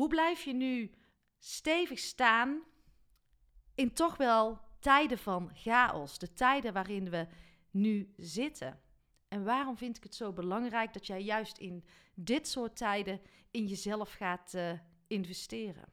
Hoe blijf je nu stevig staan in toch wel tijden van chaos, de tijden waarin we nu zitten? En waarom vind ik het zo belangrijk dat jij juist in dit soort tijden in jezelf gaat uh, investeren?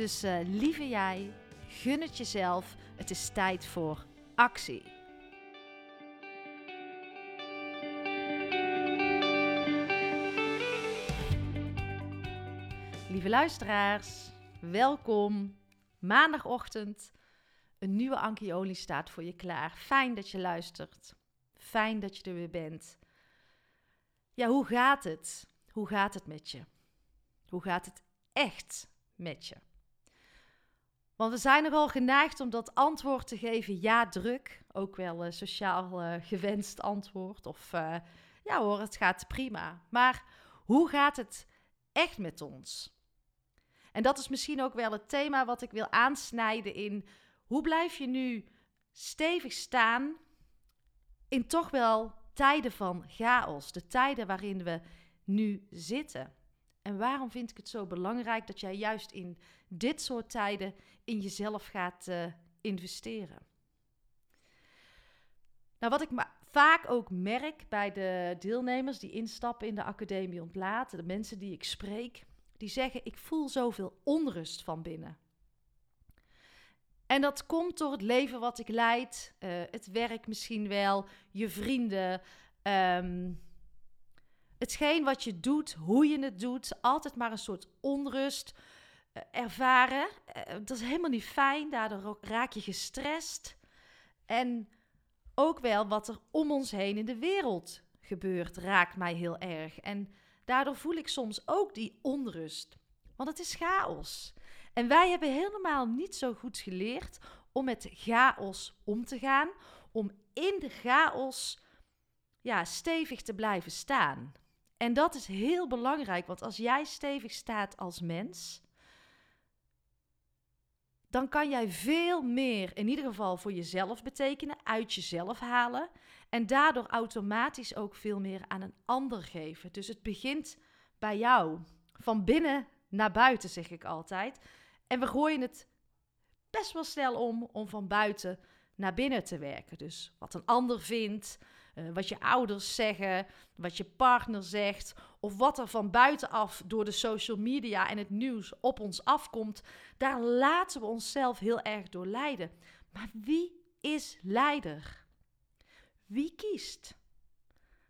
Dus uh, lieve jij, gun het jezelf. Het is tijd voor actie. Lieve luisteraars, welkom. Maandagochtend. Een nieuwe Ankioli staat voor je klaar. Fijn dat je luistert. Fijn dat je er weer bent. Ja, hoe gaat het? Hoe gaat het met je? Hoe gaat het echt met je? Want we zijn nogal geneigd om dat antwoord te geven, ja, druk. Ook wel uh, sociaal uh, gewenst antwoord. Of uh, ja hoor, het gaat prima. Maar hoe gaat het echt met ons? En dat is misschien ook wel het thema wat ik wil aansnijden in hoe blijf je nu stevig staan in toch wel tijden van chaos, de tijden waarin we nu zitten. En waarom vind ik het zo belangrijk dat jij juist in dit soort tijden in jezelf gaat uh, investeren? Nou, wat ik vaak ook merk bij de deelnemers die instappen in de Academie Ontlaten, de mensen die ik spreek, die zeggen: Ik voel zoveel onrust van binnen. En dat komt door het leven wat ik leid, uh, het werk misschien wel, je vrienden, um, hetgeen wat je doet, hoe je het doet, altijd maar een soort onrust uh, ervaren. Uh, dat is helemaal niet fijn, daardoor raak je gestrest. En ook wel wat er om ons heen in de wereld gebeurt, raakt mij heel erg. En daardoor voel ik soms ook die onrust, want het is chaos. En wij hebben helemaal niet zo goed geleerd om met chaos om te gaan, om in de chaos ja, stevig te blijven staan. En dat is heel belangrijk, want als jij stevig staat als mens, dan kan jij veel meer, in ieder geval voor jezelf betekenen, uit jezelf halen en daardoor automatisch ook veel meer aan een ander geven. Dus het begint bij jou, van binnen naar buiten, zeg ik altijd. En we gooien het best wel snel om om van buiten naar binnen te werken. Dus wat een ander vindt, uh, wat je ouders zeggen, wat je partner zegt, of wat er van buitenaf door de social media en het nieuws op ons afkomt, daar laten we onszelf heel erg door leiden. Maar wie is leider? Wie kiest?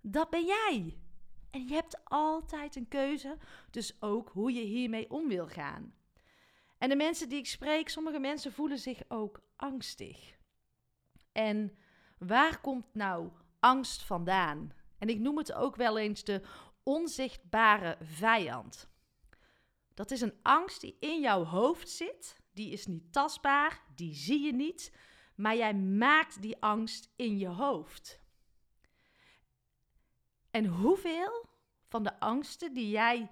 Dat ben jij. En je hebt altijd een keuze, dus ook hoe je hiermee om wil gaan. En de mensen die ik spreek, sommige mensen voelen zich ook angstig. En waar komt nou angst vandaan? En ik noem het ook wel eens de onzichtbare vijand. Dat is een angst die in jouw hoofd zit. Die is niet tastbaar, die zie je niet, maar jij maakt die angst in je hoofd. En hoeveel van de angsten die jij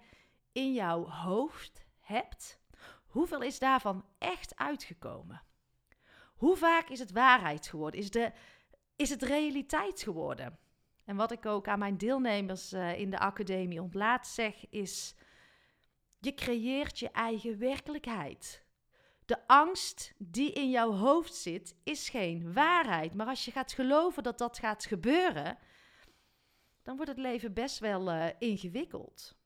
in jouw hoofd hebt, hoeveel is daarvan echt uitgekomen? Hoe vaak is het waarheid geworden? Is, de, is het realiteit geworden? En wat ik ook aan mijn deelnemers uh, in de academie ontlaat zeg, is: je creëert je eigen werkelijkheid. De angst die in jouw hoofd zit, is geen waarheid. Maar als je gaat geloven dat dat gaat gebeuren, dan wordt het leven best wel uh, ingewikkeld.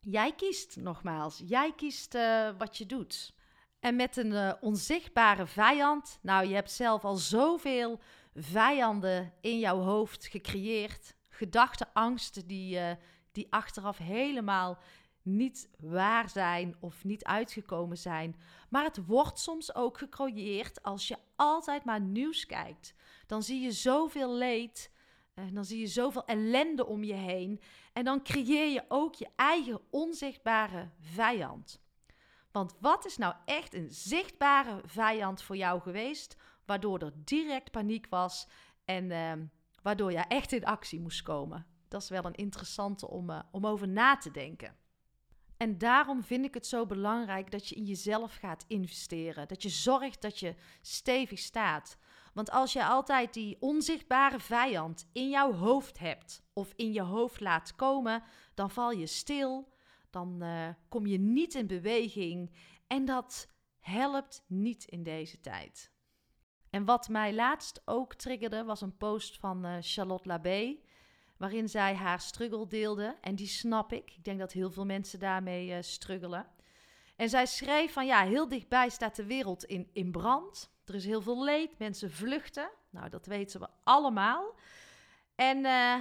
Jij kiest nogmaals, jij kiest uh, wat je doet. En met een onzichtbare vijand, nou je hebt zelf al zoveel vijanden in jouw hoofd gecreëerd, gedachten, angsten die, die achteraf helemaal niet waar zijn of niet uitgekomen zijn. Maar het wordt soms ook gecreëerd als je altijd maar nieuws kijkt. Dan zie je zoveel leed, en dan zie je zoveel ellende om je heen. En dan creëer je ook je eigen onzichtbare vijand. Want wat is nou echt een zichtbare vijand voor jou geweest, waardoor er direct paniek was en uh, waardoor je echt in actie moest komen? Dat is wel een interessante om, uh, om over na te denken. En daarom vind ik het zo belangrijk dat je in jezelf gaat investeren. Dat je zorgt dat je stevig staat. Want als je altijd die onzichtbare vijand in jouw hoofd hebt of in je hoofd laat komen, dan val je stil, dan uh, kom je niet in beweging en dat helpt niet in deze tijd. En wat mij laatst ook triggerde was een post van uh, Charlotte Labé waarin zij haar struggle deelde. En die snap ik. Ik denk dat heel veel mensen daarmee uh, struggelen. En zij schreef van ja, heel dichtbij staat de wereld in, in brand. Er is heel veel leed, mensen vluchten. Nou, dat weten we allemaal. En uh,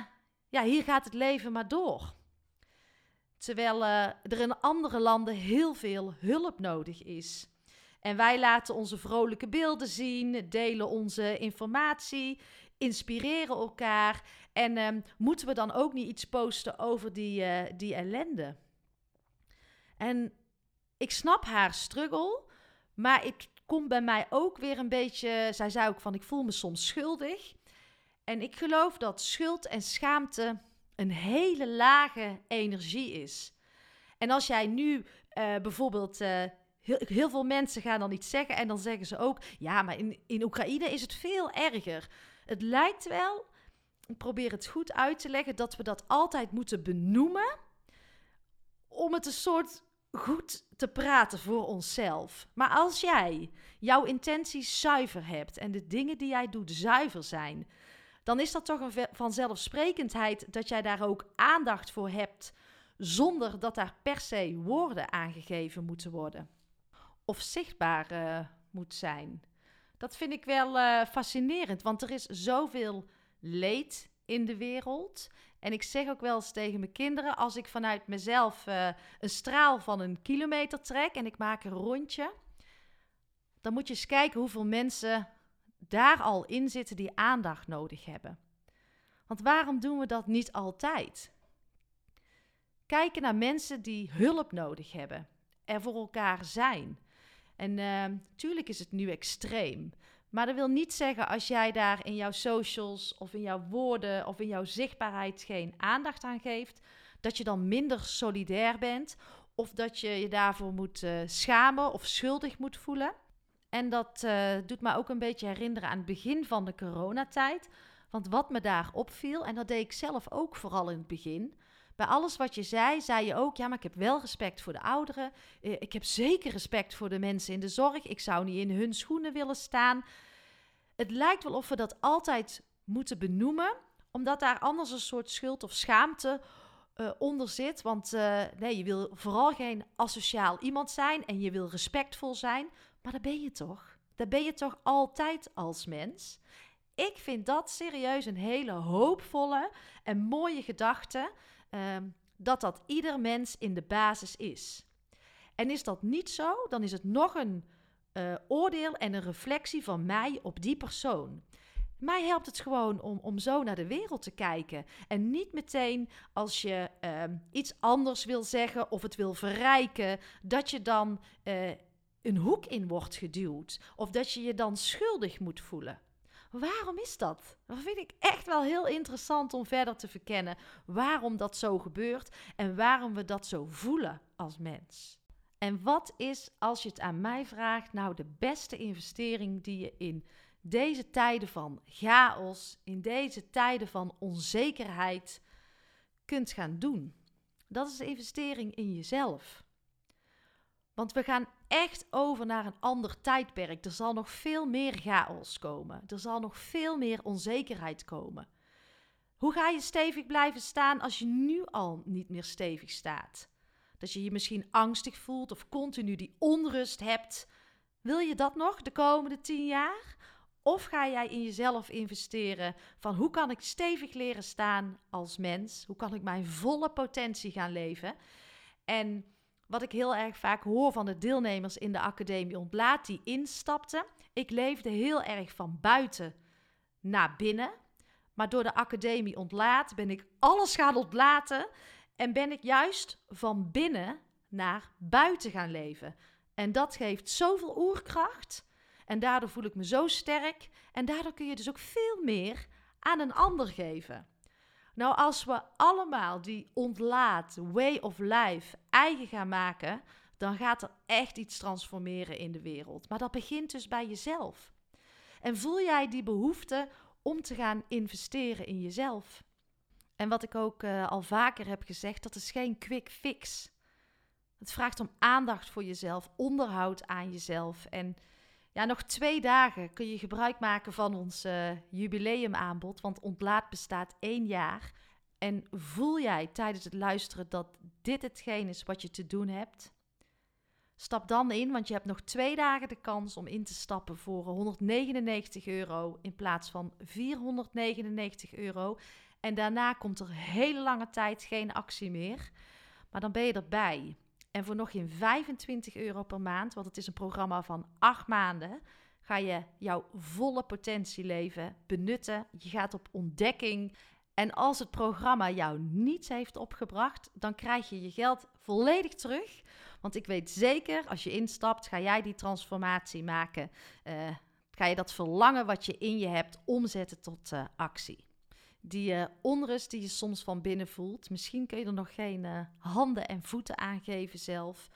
ja, hier gaat het leven maar door. Terwijl er in andere landen heel veel hulp nodig is. En wij laten onze vrolijke beelden zien, delen onze informatie, inspireren elkaar. En um, moeten we dan ook niet iets posten over die, uh, die ellende? En ik snap haar struggle, maar het komt bij mij ook weer een beetje. Zij zei ook van: ik voel me soms schuldig. En ik geloof dat schuld en schaamte een hele lage energie is. En als jij nu uh, bijvoorbeeld. Uh, heel, heel, veel mensen gaan dan iets zeggen en dan zeggen ze ook: ja, maar in, in Oekraïne is het veel erger. Het lijkt wel, ik probeer het goed uit te leggen, dat we dat altijd moeten benoemen om het een soort goed te praten voor onszelf. Maar als jij jouw intenties zuiver hebt en de dingen die jij doet zuiver zijn, dan is dat toch een vanzelfsprekendheid dat jij daar ook aandacht voor hebt, zonder dat daar per se woorden aangegeven moeten worden of zichtbaar uh, moet zijn. Dat vind ik wel uh, fascinerend, want er is zoveel leed in de wereld. En ik zeg ook wel eens tegen mijn kinderen: als ik vanuit mezelf uh, een straal van een kilometer trek en ik maak een rondje, dan moet je eens kijken hoeveel mensen daar al in zitten die aandacht nodig hebben. Want waarom doen we dat niet altijd? Kijken naar mensen die hulp nodig hebben, er voor elkaar zijn. En uh, is het nu extreem. Maar dat wil niet zeggen als jij daar in jouw socials of in jouw woorden of in jouw zichtbaarheid geen aandacht aan geeft, dat je dan minder solidair bent of dat je je daarvoor moet uh, schamen of schuldig moet voelen. En dat uh, doet me ook een beetje herinneren aan het begin van de coronatijd. Want wat me daar opviel, en dat deed ik zelf ook vooral in het begin, bij alles wat je zei, zei je ook: ja, maar ik heb wel respect voor de ouderen. Eh, ik heb zeker respect voor de mensen in de zorg. Ik zou niet in hun schoenen willen staan. Het lijkt wel of we dat altijd moeten benoemen, omdat daar anders een soort schuld of schaamte uh, onder zit. Want uh, nee, je wil vooral geen asociaal iemand zijn en je wil respectvol zijn. Maar dat ben je toch? Dat ben je toch altijd als mens? Ik vind dat serieus een hele hoopvolle en mooie gedachte um, dat dat ieder mens in de basis is. En is dat niet zo, dan is het nog een uh, oordeel en een reflectie van mij op die persoon. Mij helpt het gewoon om, om zo naar de wereld te kijken. En niet meteen als je uh, iets anders wil zeggen of het wil verrijken, dat je dan uh, een hoek in wordt geduwd. Of dat je je dan schuldig moet voelen. Waarom is dat? Dat vind ik echt wel heel interessant om verder te verkennen. Waarom dat zo gebeurt en waarom we dat zo voelen als mens. En wat is, als je het aan mij vraagt, nou de beste investering die je in deze tijden van chaos, in deze tijden van onzekerheid kunt gaan doen? Dat is de investering in jezelf. Want we gaan echt over naar een ander tijdperk. Er zal nog veel meer chaos komen. Er zal nog veel meer onzekerheid komen. Hoe ga je stevig blijven staan als je nu al niet meer stevig staat? Dat je je misschien angstig voelt of continu die onrust hebt. Wil je dat nog de komende tien jaar? Of ga jij in jezelf investeren van hoe kan ik stevig leren staan als mens? Hoe kan ik mijn volle potentie gaan leven? En wat ik heel erg vaak hoor van de deelnemers in de Academie Ontlaat die instapten. Ik leefde heel erg van buiten naar binnen. Maar door de Academie Ontlaat ben ik alles gaan ontlaten. En ben ik juist van binnen naar buiten gaan leven. En dat geeft zoveel oerkracht. En daardoor voel ik me zo sterk. En daardoor kun je dus ook veel meer aan een ander geven. Nou, als we allemaal die ontlaat, way of life eigen gaan maken, dan gaat er echt iets transformeren in de wereld. Maar dat begint dus bij jezelf. En voel jij die behoefte om te gaan investeren in jezelf? En wat ik ook uh, al vaker heb gezegd, dat is geen quick fix. Het vraagt om aandacht voor jezelf, onderhoud aan jezelf. En ja, nog twee dagen kun je gebruik maken van ons uh, jubileumaanbod, want Ontlaat bestaat één jaar. En voel jij tijdens het luisteren dat dit hetgeen is wat je te doen hebt? Stap dan in, want je hebt nog twee dagen de kans om in te stappen voor 199 euro in plaats van 499 euro. En daarna komt er hele lange tijd geen actie meer. Maar dan ben je erbij. En voor nog geen 25 euro per maand, want het is een programma van 8 maanden, ga je jouw volle potentie leven, benutten. Je gaat op ontdekking. En als het programma jou niets heeft opgebracht, dan krijg je je geld volledig terug. Want ik weet zeker, als je instapt, ga jij die transformatie maken. Uh, ga je dat verlangen wat je in je hebt omzetten tot uh, actie die uh, onrust die je soms van binnen voelt. Misschien kun je er nog geen uh, handen en voeten aan geven zelf.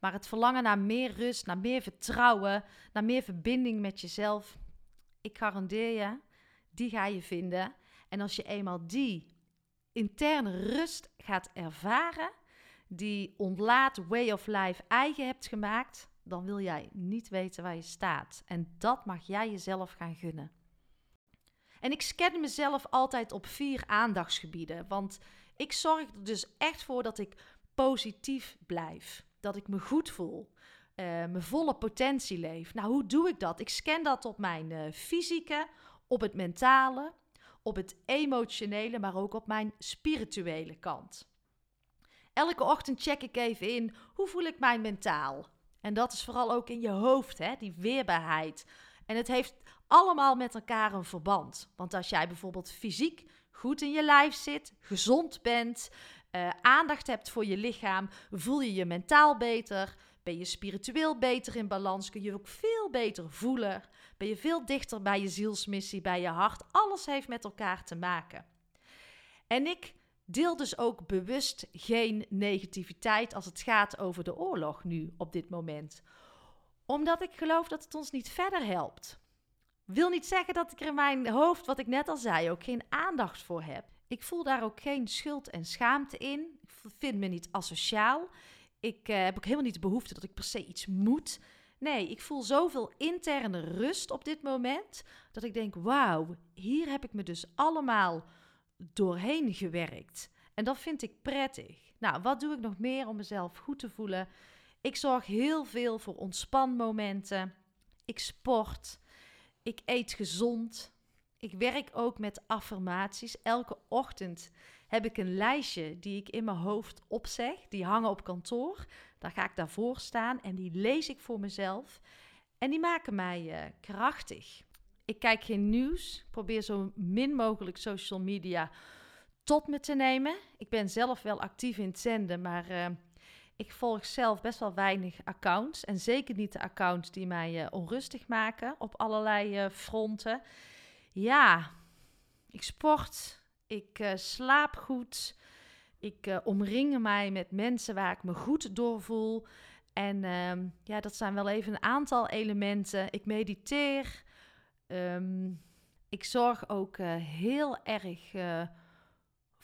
Maar het verlangen naar meer rust, naar meer vertrouwen, naar meer verbinding met jezelf. Ik garandeer je, die ga je vinden. En als je eenmaal die interne rust gaat ervaren, die ontlaat way of life eigen hebt gemaakt, dan wil jij niet weten waar je staat. En dat mag jij jezelf gaan gunnen. En ik scan mezelf altijd op vier aandachtsgebieden. Want ik zorg er dus echt voor dat ik positief blijf. Dat ik me goed voel. Uh, mijn volle potentie leef. Nou, hoe doe ik dat? Ik scan dat op mijn uh, fysieke, op het mentale, op het emotionele, maar ook op mijn spirituele kant. Elke ochtend check ik even in hoe voel ik mij mentaal. En dat is vooral ook in je hoofd, hè? die weerbaarheid. En het heeft allemaal met elkaar een verband. Want als jij bijvoorbeeld fysiek goed in je lijf zit, gezond bent, uh, aandacht hebt voor je lichaam, voel je je mentaal beter, ben je spiritueel beter in balans, kun je ook veel beter voelen, ben je veel dichter bij je zielsmissie, bij je hart. Alles heeft met elkaar te maken. En ik deel dus ook bewust geen negativiteit als het gaat over de oorlog nu op dit moment. Omdat ik geloof dat het ons niet verder helpt. Wil niet zeggen dat ik er in mijn hoofd, wat ik net al zei, ook geen aandacht voor heb. Ik voel daar ook geen schuld en schaamte in. Ik vind me niet asociaal. Ik uh, heb ook helemaal niet de behoefte dat ik per se iets moet. Nee, ik voel zoveel interne rust op dit moment dat ik denk: wauw, hier heb ik me dus allemaal doorheen gewerkt. En dat vind ik prettig. Nou, wat doe ik nog meer om mezelf goed te voelen? Ik zorg heel veel voor ontspanmomenten. Ik sport. Ik eet gezond. Ik werk ook met affirmaties. Elke ochtend heb ik een lijstje die ik in mijn hoofd opzeg. Die hangen op kantoor. Daar ga ik daarvoor staan en die lees ik voor mezelf. En die maken mij uh, krachtig. Ik kijk geen nieuws. Probeer zo min mogelijk social media tot me te nemen. Ik ben zelf wel actief in het zenden, maar uh, ik volg zelf best wel weinig accounts. En zeker niet de accounts die mij uh, onrustig maken op allerlei uh, fronten. Ja, ik sport, ik uh, slaap goed, ik omring mij met mensen waar ik me goed door voel. En uh, ja, dat zijn wel even een aantal elementen. Ik mediteer. Um, ik zorg ook heel erg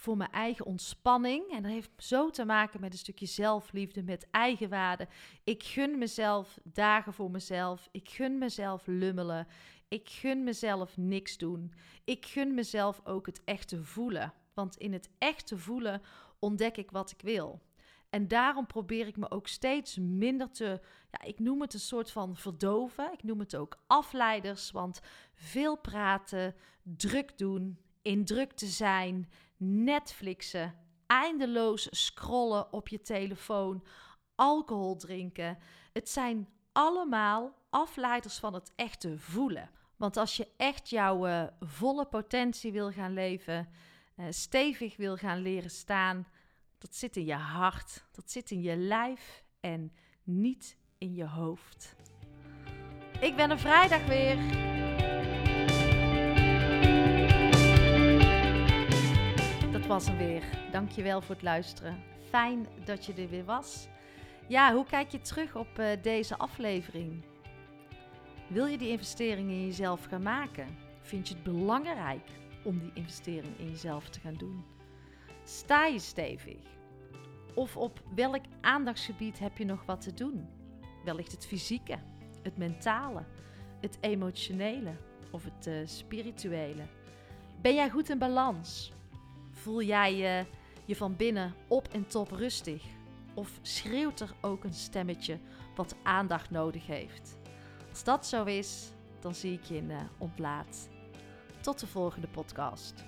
voor mijn eigen ontspanning. En dat heeft zo te maken met een stukje zelfliefde, met eigenwaarde. Ik gun mezelf dagen voor mezelf. Ik gun mezelf lummelen. Ik gun mezelf niks doen. Ik gun mezelf ook het echte voelen. Want in het echte voelen ontdek ik wat ik wil. En daarom probeer ik me ook steeds minder te, ja, ik noem het een soort van verdoven. Ik noem het ook afleiders, want veel praten, druk doen, in druk te zijn, Netflixen, eindeloos scrollen op je telefoon, alcohol drinken. Het zijn allemaal afleiders van het echte voelen. Want als je echt jouw uh, volle potentie wil gaan leven, uh, stevig wil gaan leren staan, dat zit in je hart, dat zit in je lijf en niet in je hoofd. Ik ben er vrijdag weer. Dat was hem weer. Dankjewel voor het luisteren. Fijn dat je er weer was. Ja, hoe kijk je terug op uh, deze aflevering? Wil je die investering in jezelf gaan maken? Vind je het belangrijk om die investering in jezelf te gaan doen? Sta je stevig? Of op welk aandachtsgebied heb je nog wat te doen? Wellicht het fysieke, het mentale, het emotionele of het uh, spirituele? Ben jij goed in balans? Voel jij je, je van binnen op en top rustig? Of schreeuwt er ook een stemmetje wat aandacht nodig heeft? Als dat zo is, dan zie ik je in uh, ontlaat. Tot de volgende podcast.